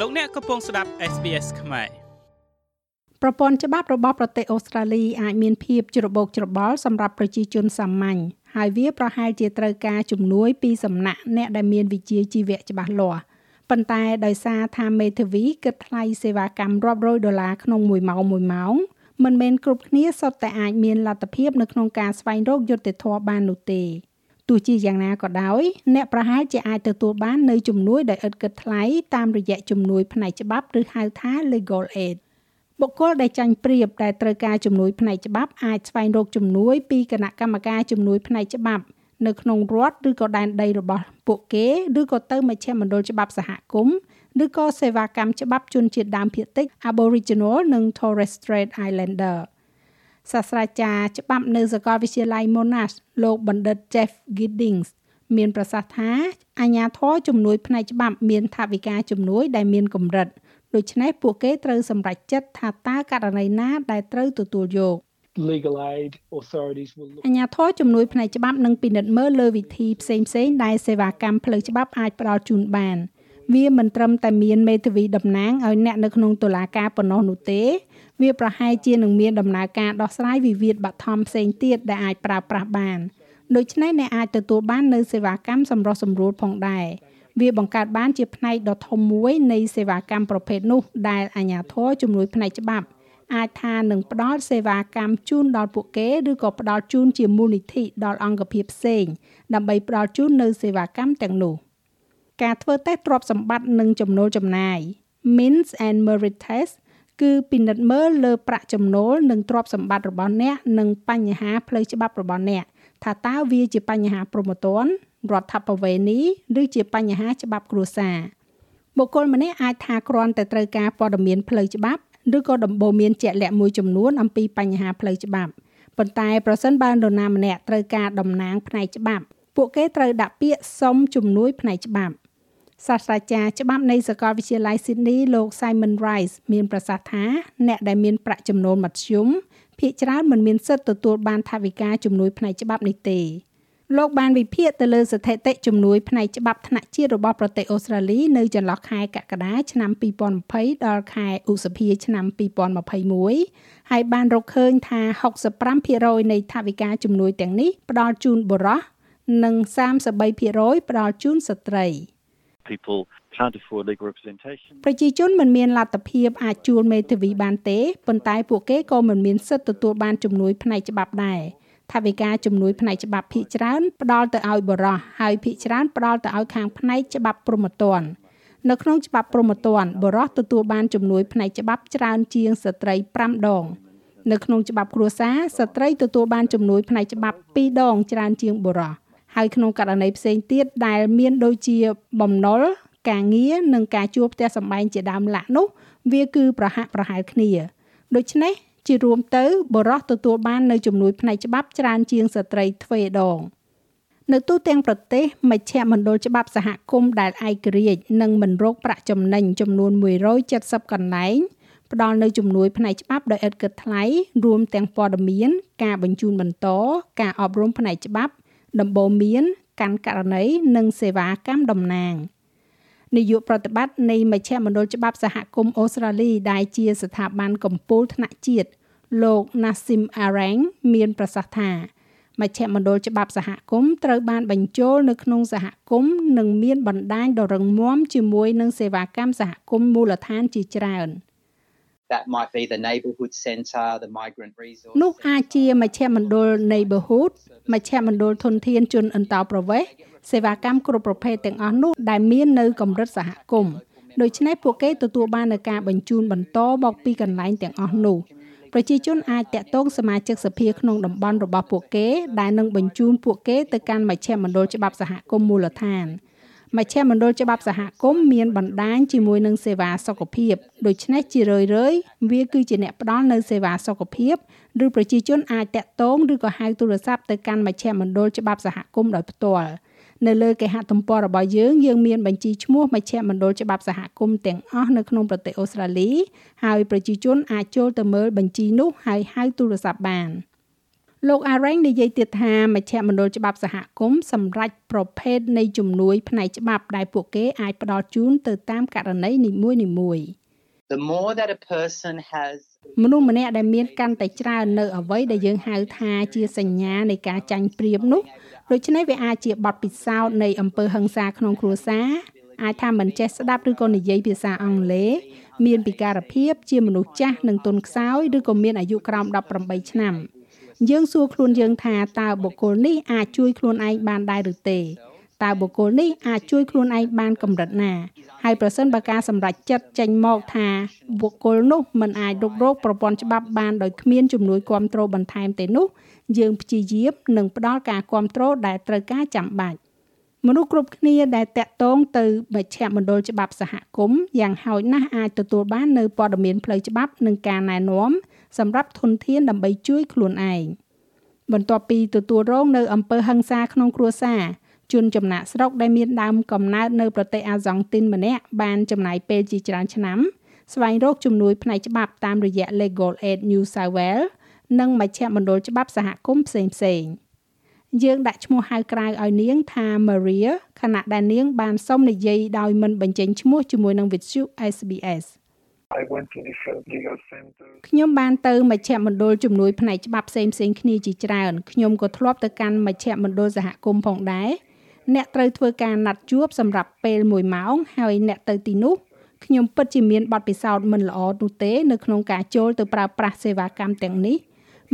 លោកអ្នកកំពុងស្ដាប់ SBS ខ្មែរប្រព័ន្ធច្បាប់របស់ប្រទេសអូស្ត្រាលីអាចមានភាពច្របូកច្របល់សម្រាប់ប្រជាជនសាមញ្ញហើយវាប្រហែលជាត្រូវការជំនួយពីសំណាក់អ្នកដែលមានវិជ្ជាជីវៈច្បាស់លាស់ប៉ុន្តែដោយសារថាមេធាវីគិតថ្លៃសេវាកម្មរាប់រយដុល្លារក្នុងមួយម៉ោងមួយម៉ោងមិនមែនគ្រប់គ្នាសុទ្ធតែអាចមានលទ្ធភាពនៅក្នុងការស្វែងរកយុត្តិធម៌បាននោះទេ ទោះជាយ៉ាងណាក៏ដោយអ្នកប្រហែលជាអាចទទួលបាននៅជំនួយដែលឥតគិតថ្លៃតាមរយៈជំនួយផ្នែកច្បាប់ឬហៅថា legal aid បុគ្គលដែលចាញ់ប្រៀបដែលត្រូវការជំនួយផ្នែកច្បាប់អាចស្វែងរកជំនួយពីគណៈកម្មការជំនួយផ្នែកច្បាប់នៅក្នុងរដ្ឋឬក៏ដែនដីរបស់ពួកគេឬក៏ទៅមជ្ឈមណ្ឌលច្បាប់សហគមន៍ឬក៏សេវាកម្មច្បាប់ជនជាតិដើមភាគតិច Aboriginal និង Torres Strait Islander សាស្ត្រាចារ្យច្បាប់នៅសាកលវិទ្យាល័យ Monash លោកបណ្ឌិត Jeff Giddings មានប្រសាសន៍ថាអាជ្ញាធរជំនួយផ្នែកច្បាប់មានថវិកាជំនួយដែលមានកម្រិតដូច្នេះពួកគេត្រូវសម្រេចចិត្តថាតើករណីណាដែលត្រូវទទួលយក legal aid authorities will look អាជ្ញាធរជំនួយផ្នែកច្បាប់នឹងពិនិត្យមើលលើវិធីផ្សេងៗដែលសេវាកម្មផ្លូវច្បាប់អាចផ្ដល់ជូនបាន វាមិនត្រឹមតែមានមេធាវីតំណាងឲ្យអ្នកនៅក្នុងតុលាការប៉ុណ្ណោះនោះទេ វាប្រហែលជានឹងមានដំណើរការដោះស្រាយវិវាទបឋមផ្សេងទៀតដែលអាចប្រើប្រាស់បានដូច្នេះអ្នកអាចទទួលបាននៅសេវាកម្មសម្រុះសម្រួលផងដែរវាបង្កើតបានជាផ្នែកដ៏ធំមួយនៃសេវាកម្មប្រភេទនោះដែលអាជ្ញាធរជំនួយផ្នែកច្បាប់អាចថានឹងផ្ដល់សេវាកម្មជូនដល់ពួកគេឬក៏ផ្ដល់ជូនជាមូលនិធិដល់អង្គភាពផ្សេងដើម្បីផ្ដល់ជូននៅសេវាកម្មទាំងនោះ ការធ្វើតេស្តទ្រព្យសម្បត្តិនិងចំណូលចំណាយ Means and Merit Test គឺពិនិត្យមើលលើប្រាក់ចំណូលនិងទ្រព្យសម្បត្តិរបស់អ្នកនិងបញ្ហាផ្លូវច្បាប់របស់អ្នកថាតើវាជាបញ្ហាប្រមទ័នរដ្ឋបវេនីឬជាបញ្ហាច្បាប់គ្រួសារបុគ្គលម្នាក់អាចថាគ្រាន់តែត្រូវការព័ត៌មានផ្លូវច្បាប់ឬក៏ដំបូន្មានជាក់លាក់មួយចំនួនអំពីបញ្ហាផ្លូវច្បាប់ប៉ុន្តែប្រសិនបើនរណាម្នាក់ត្រូវការតំណាងផ្នែកច្បាប់ ពួកគេត្រូវដាក់ពាក្យសុំជំនួយផ្នែកច្បាប់ សាស្ត្រាចារ្យច្បាប់នៃសាកលវិទ្យាល័យ Sydney លោក Simon Rice មានប្រសាសន៍ថាអ្នកដែលមានប្រាក់ចំណូលមធ្យមភាគច្រើនមិនមានសិទ្ធិទទួលបានថវិកាជំនួយផ្នែកច្បាប់នេះទេលោកបានវិភាគទៅលើស្ថិតិជំនួយផ្នែកច្បាប់ថ្នាក់ជាតិរបស់ប្រទេសអូស្ត្រាលីនៅចន្លោះខែកក្កដាឆ្នាំ2020ដល់ខែឧសភាឆ្នាំ2021ហើយបានរកឃើញថា65%នៃថវិកាជំនួយទាំងនេះផ្ដល់ជូនបុរសនិង33%ផ្ដល់ជូនស្ត្រី។ people can't afford legal representation ប្រជាជនមិនមានលទ្ធភាពអាចជួលមេធាវីបានទេប៉ុន្តែពួកគេក៏មិនមានសិទ្ធិទទួលបានជំនួយផ្នែកច្បាប់ដែរថាវិការជំនួយផ្នែកច្បាប់ភាគច្រើនផ្ដល់ទៅឲ្យបរិះហើយភាគច្រើនផ្ដល់ទៅឲ្យខាងផ្នែកច្បាប់ព្រហ្មទណ្ឌនៅក្នុងច្បាប់ព្រហ្មទណ្ឌបរិះទទួលបានជំនួយផ្នែកច្បាប់ច្រើនជាងស្ត្រី5ដងនៅក្នុងច្បាប់គ្រួសារស្ត្រីទទួលបានជំនួយផ្នែកច្បាប់2ដងច្រើនជាងបុរស ហើយក្នុងករណីផ្សេងទៀតដែលមានដូចជាបំណុលការងារនិងការជួលផ្ទះសម្បែងជាដើមឡាក់នោះ វាគឺប្រហាក់ប្រហែលគ្នាដូច្នេះជារួមទៅបរិះទទួលបាននៅជំនួយផ្នែកច្បាប់ច្រើនជាងស្ត្រីទ្វេដងនៅទូទាំងប្រទេសមជ្ឈមណ្ឌលច្បាប់សហគមន៍ដែលឯករាជ្យនិងមិនរកប្រាក់ចំណេញចំនួន170កន្លែងផ្ដល់នៅជំនួយផ្នែកច្បាប់ដោយឥតគិតថ្លៃរួមទាំងព័ត៌មាន ការបញ្ជូនបន្ត ការអប់រំផ្នែកច្បាប់ ដំបូន្មានកាន់ករណីនិងសេវាកម្មតំណាងនាយកប្រតិបត្តិនៃមជ្ឈមណ្ឌលច្បាប់សហគមន៍អូស្ត្រាលីដែលជាស្ថាប័នកម្ពុជាថ្នាក់ជាតិលោក Nassim Arang មានប្រសាសន៍ថាមជ្ឈមណ្ឌលច្បាប់សហគមន៍ត្រូវបានបញ្ចូលនៅក្នុងសហគមន៍និងមានបណ្ដាញដ៏រឹងមាំជាមួយនឹងសេវាកម្មសហគមន៍មូលដ្ឋានជាច្រើន។ that might be the neighborhood center the migrant resource នោះអាចជាមជ្ឈមណ្ឌល neighborhood មជ្ឈមណ្ឌលធនធានជនអន្តោប្រវេសន៍សេវាកម្មគ្រប់ប្រភេទទាំងអស់នោះដែលមាននៅកម្រិតសហគមន៍ដូច្នេះពួកគេទទួលបាននូវការបញ្ជូនបន្តមកពីកន្លែងទាំងអស់នោះប្រជាជនអាចតាក់ទងសមាជិកសភាក្នុងតំបន់របស់ពួកគេដែលនឹងបញ្ជូនពួកគេទៅកាន់មជ្ឈមណ្ឌលច្បាប់សហគមន៍មូលដ្ឋាន មជ្ឈមណ្ឌលច្បាប់សហគមន៍មានបណ្ដាញជាមួយនឹងសេវាសុខភាពដូច្នេះជារឿយៗវាគឺជាអ្នកផ្ដល់នៅសេវាសុខភាពឬប្រជាជនអាចតាក់ទងឬក៏ហៅទូរស័ព្ទទៅកាន់មជ្ឈមណ្ឌលច្បាប់សហគមន៍ដោយផ្ទាល់នៅលើគេហទំព័ររបស់យើងយើងមានបញ្ជីឈ្មោះមជ្ឈមណ្ឌលច្បាប់សហគមន៍ទាំងអស់នៅក្នុងប្រទេសអូស្ត្រាលីហើយប្រជាជនអាចចូលទៅមើលបញ្ជីនោះហើយហៅទូរស័ព្ទបាន លោក Areng និយាយទៀតថាមជ្ឈមណ្ឌលច្បាប់សហគមន៍សម្រាប់ប្រភេទនៃជំនួយផ្នែកច្បាប់ដែលពួកគេអាចផ្ដល់ជូនទៅតាមករណីនីមួយៗ The more that a person has មនុស្សម្នាក់ដែលមានកាន់តែច្រើននៅអ្វីដែលយើងហៅថាជាសញ្ញានៃការចាញ់ប្រៀបនោះដូច្នេះវាអាចជាបទពិសោធន៍នៃអំពើហិង្សាក្នុងគ្រួសារអាចថាមិនចេះស្ដាប់ឬក៏និយាយភាសាអង់គ្លេសមានពិការភាពជាមនុស្សចាស់និងទន់ខ្សោយឬក៏មានអាយុក្រោម18ឆ្នាំ យើងសួរខ្លួនយើងថាតើបុគ្គលនេះអាចជួយខ្លួនឯងបានដែរឬទេតើបុគ្គលនេះអាចជួយខ្លួនឯងបានកម្រិតណាហើយប្រសិនបើការសម្រេចចិត្តចេញមកថាបុគ្គលនោះមិនអាចរុករកប្រព័ន្ធច្បាប់បានដោយគ្មានជំនួយគ្រប់គ្រងបន្ថែមទេនោះយើងព្យាយាមនិងផ្ដល់ការគ្រប់គ្រងដែលត្រូវការចាំបាច់ មនុស្សគ្រប់គ្នាដែលតាក់ទងទៅមជ្ឈមណ្ឌលច្បាប់សហគមន៍យ៉ាងហោចណាស់អាចទទួលបាននៅព័ត៌មានផ្លូវច្បាប់និងការណែនាំសម្រាប់ធនធានដើម្បីជួយខ្លួនឯងបន្ទាប់ពីទទួលរងនៅអំពើហិង្សាក្នុងគ្រួសារជនចំណាក់ស្រុកដែលមានដើមកំណើតនៅប្រទេសអាសង់ទីនម្នាក់បានចំណាយពេលជាច្រើនឆ្នាំស្វែងរកជំនួយផ្នែកច្បាប់តាមរយៈ Legal Aid New South Wales និងមជ្ឈមណ្ឌលច្បាប់សហគមន៍ផ្សេងផ្សេង យើងដាក់ឈ្មោះហៅក្រៅឲ្យនាងថា Maria ខណៈដែលនាងបានសុំនិយាយដោយមិនបញ្ចេញឈ្មោះជាមួយនឹងវិទ្យុ SBS I went to different legal centers. ខ្ញុំបានទៅមជ្ឈមណ្ឌលជំនួយផ្នែកច្បាប់ផ្សេងផ្សេងគ្នាជាច្រើនខ្ញុំក៏ធ្លាប់ទៅកាន់មជ្ឈមណ្ឌលសហគមន៍ផងដែរអ្នកត្រូវធ្វើការណាត់ជួបសម្រាប់ពេល1ម៉ោងហើយអ្នកទៅទីនោះខ្ញុំពិតជាមានបទពិសោធន៍មិនល្អនោះទេនៅក្នុងការចូលទៅប្រើប្រាស់សេវាកម្មទាំងនេះ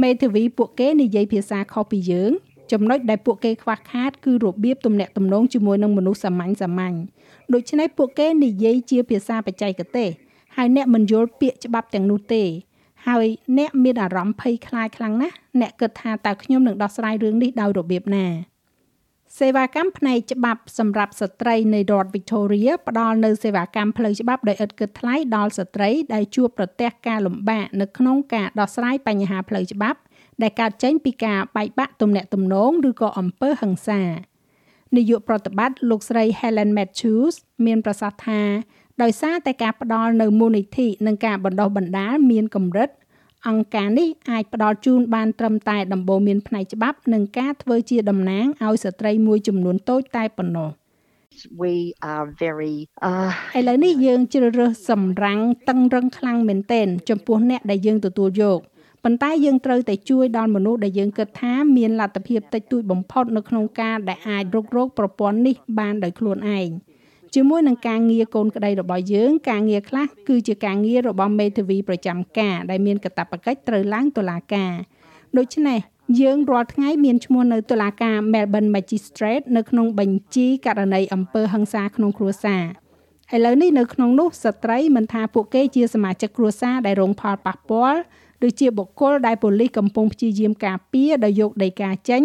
មេធាវីពួកគេនិយាយភាសាខុសពីយើង ចំណុចដែលពួកគេខ្វះខាតគឺរបៀបទំនាក់ទំនងជាមួយនឹងមនុស្សសាមញ្ញសាមញ្ញដូច្នេះពួកគេនិយាយជាភាសាបច្ចេកទេសហើយអ្នកមិនយល់ពាក្យច្បាប់ទាំងនោះទេហើយអ្នកមានអារម្មណ៍ភ័យខ្លាចខ្លាំងណាស់អ្នកគិតថាតើខ្ញុំនឹងដោះស្រាយរឿងនេះដោយរបៀបណាសេវាកម្មផ្នែកច្បាប់សម្រាប់ស្ត្រីនៃរដ្ឋ Victoria ផ្ដល់នូវសេវាកម្មផ្លូវច្បាប់ដោយឥតគិតថ្លៃដល់ស្ត្រីដែលជួបប្រទះការលំបាកនៅក្នុងការដោះស្រាយបញ្ហាផ្លូវច្បាប់ ដែលកើតចេញពីការបែកបាក់ទំនាក់ទំនងឬក៏អំពើហិង្សានាយកប្រតិបត្តិលោកស្រី Helen Matthews មានប្រសាសន៍ថាដោយសារតែការផ្ដល់នៅមូលនិធិនិងការបណ្ដុះបណ្ដាលមានកម្រិតអង្គការនេះអាចផ្ដល់ជូនបានត្រឹមតែដំបូន្មានផ្នែកច្បាប់និងការធ្វើជាតំណាងឲ្យស្ត្រីមួយចំនួនតូចតែប៉ុណ្ណោះ we are very uh ឥឡូវនេះយើងជ្រើសរើសសម្រាំងតឹងរឹងខ្លាំងមែនទែនចំពោះអ្នកដែលយើងទទួលយក ប៉ុន្តែយើងត្រូវតែជួយដល់មនុស្សដែលយើងគិតថាមានលទ្ធភាពតិចតួចបំផុតនៅក្នុងការដែលអាចរុករកប្រព័ន្ធនេះបានដោយខ្លួនឯងជាមួយនឹងការងារកូនក្តីរបស់យើងការងារខ្លះគឺជាការងាររបស់មេធាវីប្រចាំការដែលមានកាតព្វកិច្ចត្រូវឡើងតុលាការដូច្នេះយើងរាល់ថ្ងៃមានឈ្មោះនៅតុលាការ Melbourne Magistrate នៅក្នុងបញ្ជីករណីអំពើហិង្សាក្នុងគ្រួសារឥឡូវនេះនៅក្នុងនោះស្ត្រីមិនថាពួកគេជាសមាជិកគ្រួសារដែលរងផលប៉ះពាល់ ឬជាបុគ្គលដែលប៉ូលីសកំពុងព្យាយាមការពារដោយយកដីកាចេញ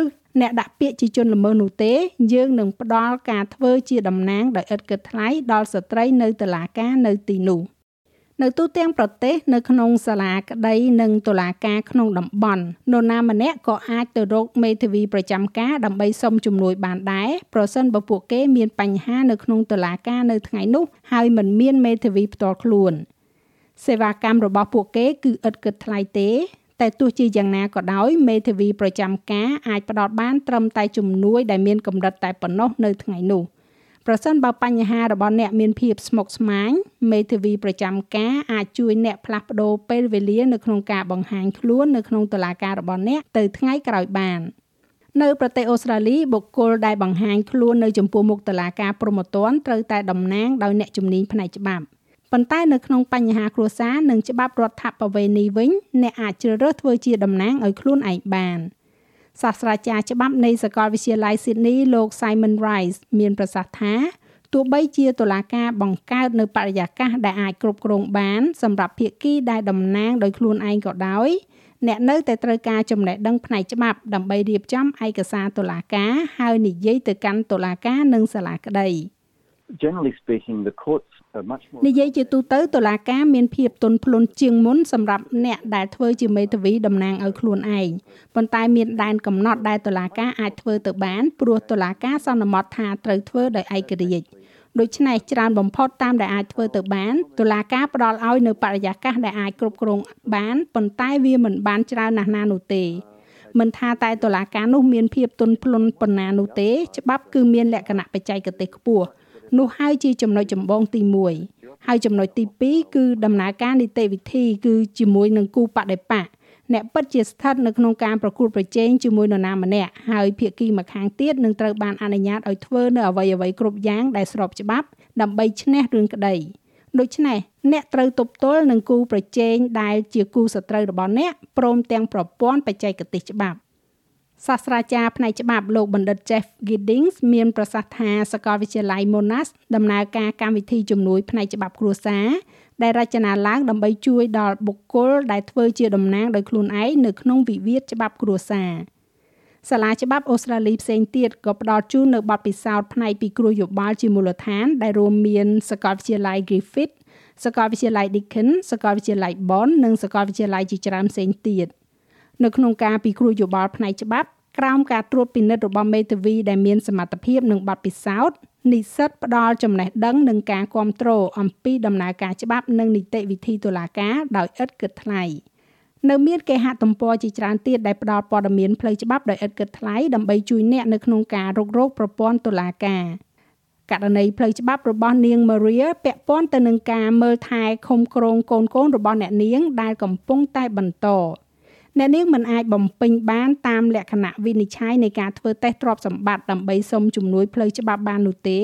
ឬអ្នកដាក់ពាក្យជាជនល្មើសនោះទេ យើងនឹងផ្ដល់ការធ្វើជាតំណាងដោយឥតគិតថ្លៃដល់ស្ត្រីនៅតុលាការនៅទីនោះនៅទូទាំងប្រទេសនៅក្នុងសាលាក្តីនិងតុលាការក្នុងតំបន់នរណាម្នាក់ក៏អាចទៅរកមេធាវីប្រចាំការដើម្បីសុំជំនួយបានដែរប្រសិនបើពួកគេមានបញ្ហានៅក្នុងតុលាការនៅថ្ងៃនោះហើយមិនមានមេធាវីផ្ទាល់ខ្លួន សេវាកម្មរបស់ពួកគេគឺឥតគិតថ្លៃទេ តែទោះជាយ៉ាងណាក៏ដោយមេធាវីប្រចាំការអាចផ្ដល់បានត្រឹមតែជំនួយដែលមានកម្រិតតែប៉ុណ្ណោះនៅថ្ងៃនោះប្រសិនបើបញ្ហារបស់អ្នកមានភាពស្មុគស្មាញមេធាវីប្រចាំការអាចជួយអ្នកផ្លាស់ប្ដូរពេលវេលានៅក្នុងការបង្ហាញខ្លួននៅក្នុងតុលាការរបស់អ្នកទៅថ្ងៃក្រោយបាននៅប្រទេសអូស្ត្រាលីបុគ្គលដែលបង្ហាញខ្លួននៅចំពោះមុខតុលាការព្រហ្មទណ្ឌត្រូវតែតំណាងដោយអ្នកជំនាញផ្នែកច្បាប់ ប៉ុន្តែនៅក្នុងបញ្ហាគ្រួសារនិងច្បាប់រដ្ឋបវេណីវិញអ្នកអាចជ្រើសរើសធ្វើជាតំណាងឲ្យខ្លួនឯងបានសាស្ត្រាចារ្យច្បាប់នៃសាកលវិទ្យាល័យ Sydney លោក Simon Rice មានប្រសាសន៍ថាទោះបីជាតុលាការបង្កើតនៅបរិយាកាសដែលអាចគ្រប់គ្រងបានសម្រាប់ភាគីដែលតំណាងដោយខ្លួនឯងក៏ដោយអ្នកនៅតែត្រូវការចំណេះដឹងផ្នែកច្បាប់ដើម្បីរៀបចំឯកសារតុលាការហើយនិយាយទៅកាន់តុលាការនិងសាលាក្តី Generally speaking, the courts are much more និយាយជាទូទៅតុលាការមានភាពទន់ភ្លន់ជាងមុនសម្រាប់អ្នកដែលធ្វើជាមេធាវីតំណាងឲ្យខ្លួនឯងប៉ុន្តែមានដែនកំណត់ដែលតុលាការអាចធ្វើទៅបានព្រោះតុលាការសន្មត់ថាត្រូវធ្វើដោយឯករាជ្យដូច្នេះច្រើនបំផុតតាមដែលអាចធ្វើទៅបានតុលាការផ្ដល់ឲ្យនៅបរិយាកាសដែលអាចគ្រប់គ្រងបានប៉ុន្តែវាមិនបានច្រើនណាស់ណានោះទេមិនថាតែតុលាការនោះមានភាពទន់ភ្លន់ប៉ុណ្ណានោះទេច្បាប់គឺមានលក្ខណៈបច្ចេកទេសខ្ពស់ នោះហើយជាចំណុចចម្បងទី1ហើយចំណុចទី2គឺដំណើរការនីតិវិធីគឺជាមួយនឹងគូបដិបកអ្នកពិតជាស្ថិតនៅក្នុងការប្រគួតប្រជែងជាមួយនរណាម្នាក់ហើយភាគីម្ខាងទៀតនឹងត្រូវបានអនុញ្ញាតឲ្យធ្វើនៅអ្វីអ្វីគ្រប់យ៉ាងដែលស្របច្បាប់ដើម្បីឈ្នះរឿងក្តីដូច្នេះអ្នកត្រូវទប់ទល់នឹងគូប្រជែងដែលជាគូសត្រូវរបស់អ្នកព្រមទាំងប្រព័ន្ធបច្ចេកទេសច្បាប់ សាស្ត្រាចារ្យផ្នែកច្បាប់លោកបណ្ឌិត Jeff Giddings មានប្រសាសន៍ថាសាកលវិទ្យាល័យ Monash ដំណើរការកម្មវិធីជំនួយផ្នែកច្បាប់គ្រួសារដែលរចនាឡើងដើម្បីជួយដល់បុគ្គលដែលធ្វើជាតំណាងដោយខ្លួនឯងនៅក្នុងវិវាទច្បាប់គ្រួសារសាលាច្បាប់អូស្ត្រាលីផ្សេងទៀតក៏ផ្ដល់ជូននៅបទពិសោធន៍ផ្នែកពីគ្រោះយោបល់ជាមូលដ្ឋាន ដែលរួមមានសាកលវិទ្យាល័យ Griffith សាកលវិទ្យាល័យ Deakin សាកលវិទ្យាល័យ Bond និងសាកលវិទ្យាល័យជាច្រើនផ្សេងទៀត នៅក្នុងការពិគ្រោះយោបល់ផ្នែកច្បាប់ក្រោមការត្រួតពិនិត្យរបស់មេធាវីដែលមានសមត្ថភាពនិងបទពិសោធន៍និស្សិតផ្ដល់ចំណេះដឹងនិងការគ្រប់គ្រងអំពីដំណើរការច្បាប់និងនីតិវិធីតុលាការដោយឥតគិតថ្លៃនៅមានគេហទំព័រជាច្រើនទៀតដែលផ្ដល់ព័ត៌មានផ្លូវច្បាប់ដោយឥតគិតថ្លៃដើម្បីជួយអ្នកនៅក្នុងការរុករកប្រព័ន្ធតុលាការករណីផ្លូវច្បាប់របស់នាង Maria ពាក់ព័ន្ធទៅនឹងការមើលថែឃុំក្រងកូនកូនរបស់អ្នកនាងដែលកំពុងតែបន្ត អ្នកនាងមិនអាចបំពេញបានតាមលក្ខណៈវិនិច្ឆ័យនៃការធ្វើតេស្តទ្រព្យសម្បត្តិដើម្បីសុំជំនួយផ្លូវច្បាប់បាននោះទេ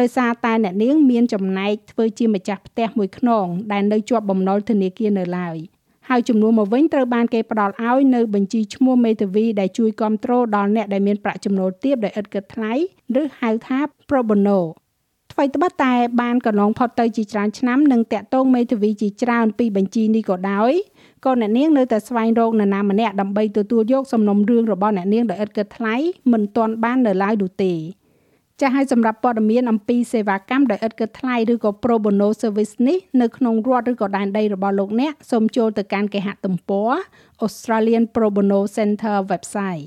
ដោយសារតែអ្នកនាងមានចំណែកធ្វើជាម្ចាស់ផ្ទះមួយខ្នងដែលនៅជាប់បំណុលធនាគារនៅឡើយហើយចំនួនមកវិញត្រូវបានគេផ្ដល់ឲ្យនៅបញ្ជីឈ្មោះមេធាវីដែលជួយគ្រប់គ្រងដល់អ្នកដែលមានប្រាក់ចំណូលទាបដោយឥតគិតថ្លៃឬហៅថា pro bono ថ្មីត្បិតតែបានកន្លងផុតទៅជាច្រើនឆ្នាំនិងតាក់ទងមេធាវីជាច្រើនពីបញ្ជីនេះក៏ដោយក៏អ្នកនាងនៅតែស្វែងរកនរណាម្នាក់ដើម្បីទទួលយកសំណុំរឿងរបស់អ្នកនាងដោយឥតគិតថ្លៃមិនទាន់បាននៅឡើយនោះទេចាស់ឲ្យសម្រាប់ព័ត៌មានអំពីសេវាកម្មដោយឥតគិតថ្លៃឬក៏ Pro Bono Service នេះនៅក្នុងរដ្ឋឬក៏ដែនដីរបស់លោកអ្នកសូមចូលទៅកាន់គេហទំព័រ Australian Pro Bono Center website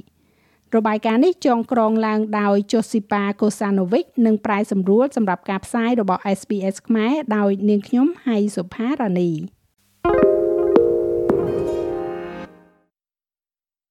របាយការណ៍នេះចងក្រងឡើងដោយ Josipa Kosanovic និងប្រែសម្រួលសម្រាប់ការផ្សាយរបស់ SPS ខ្មែរដោយនាងខ្ញុំហៃសុផារ៉ានី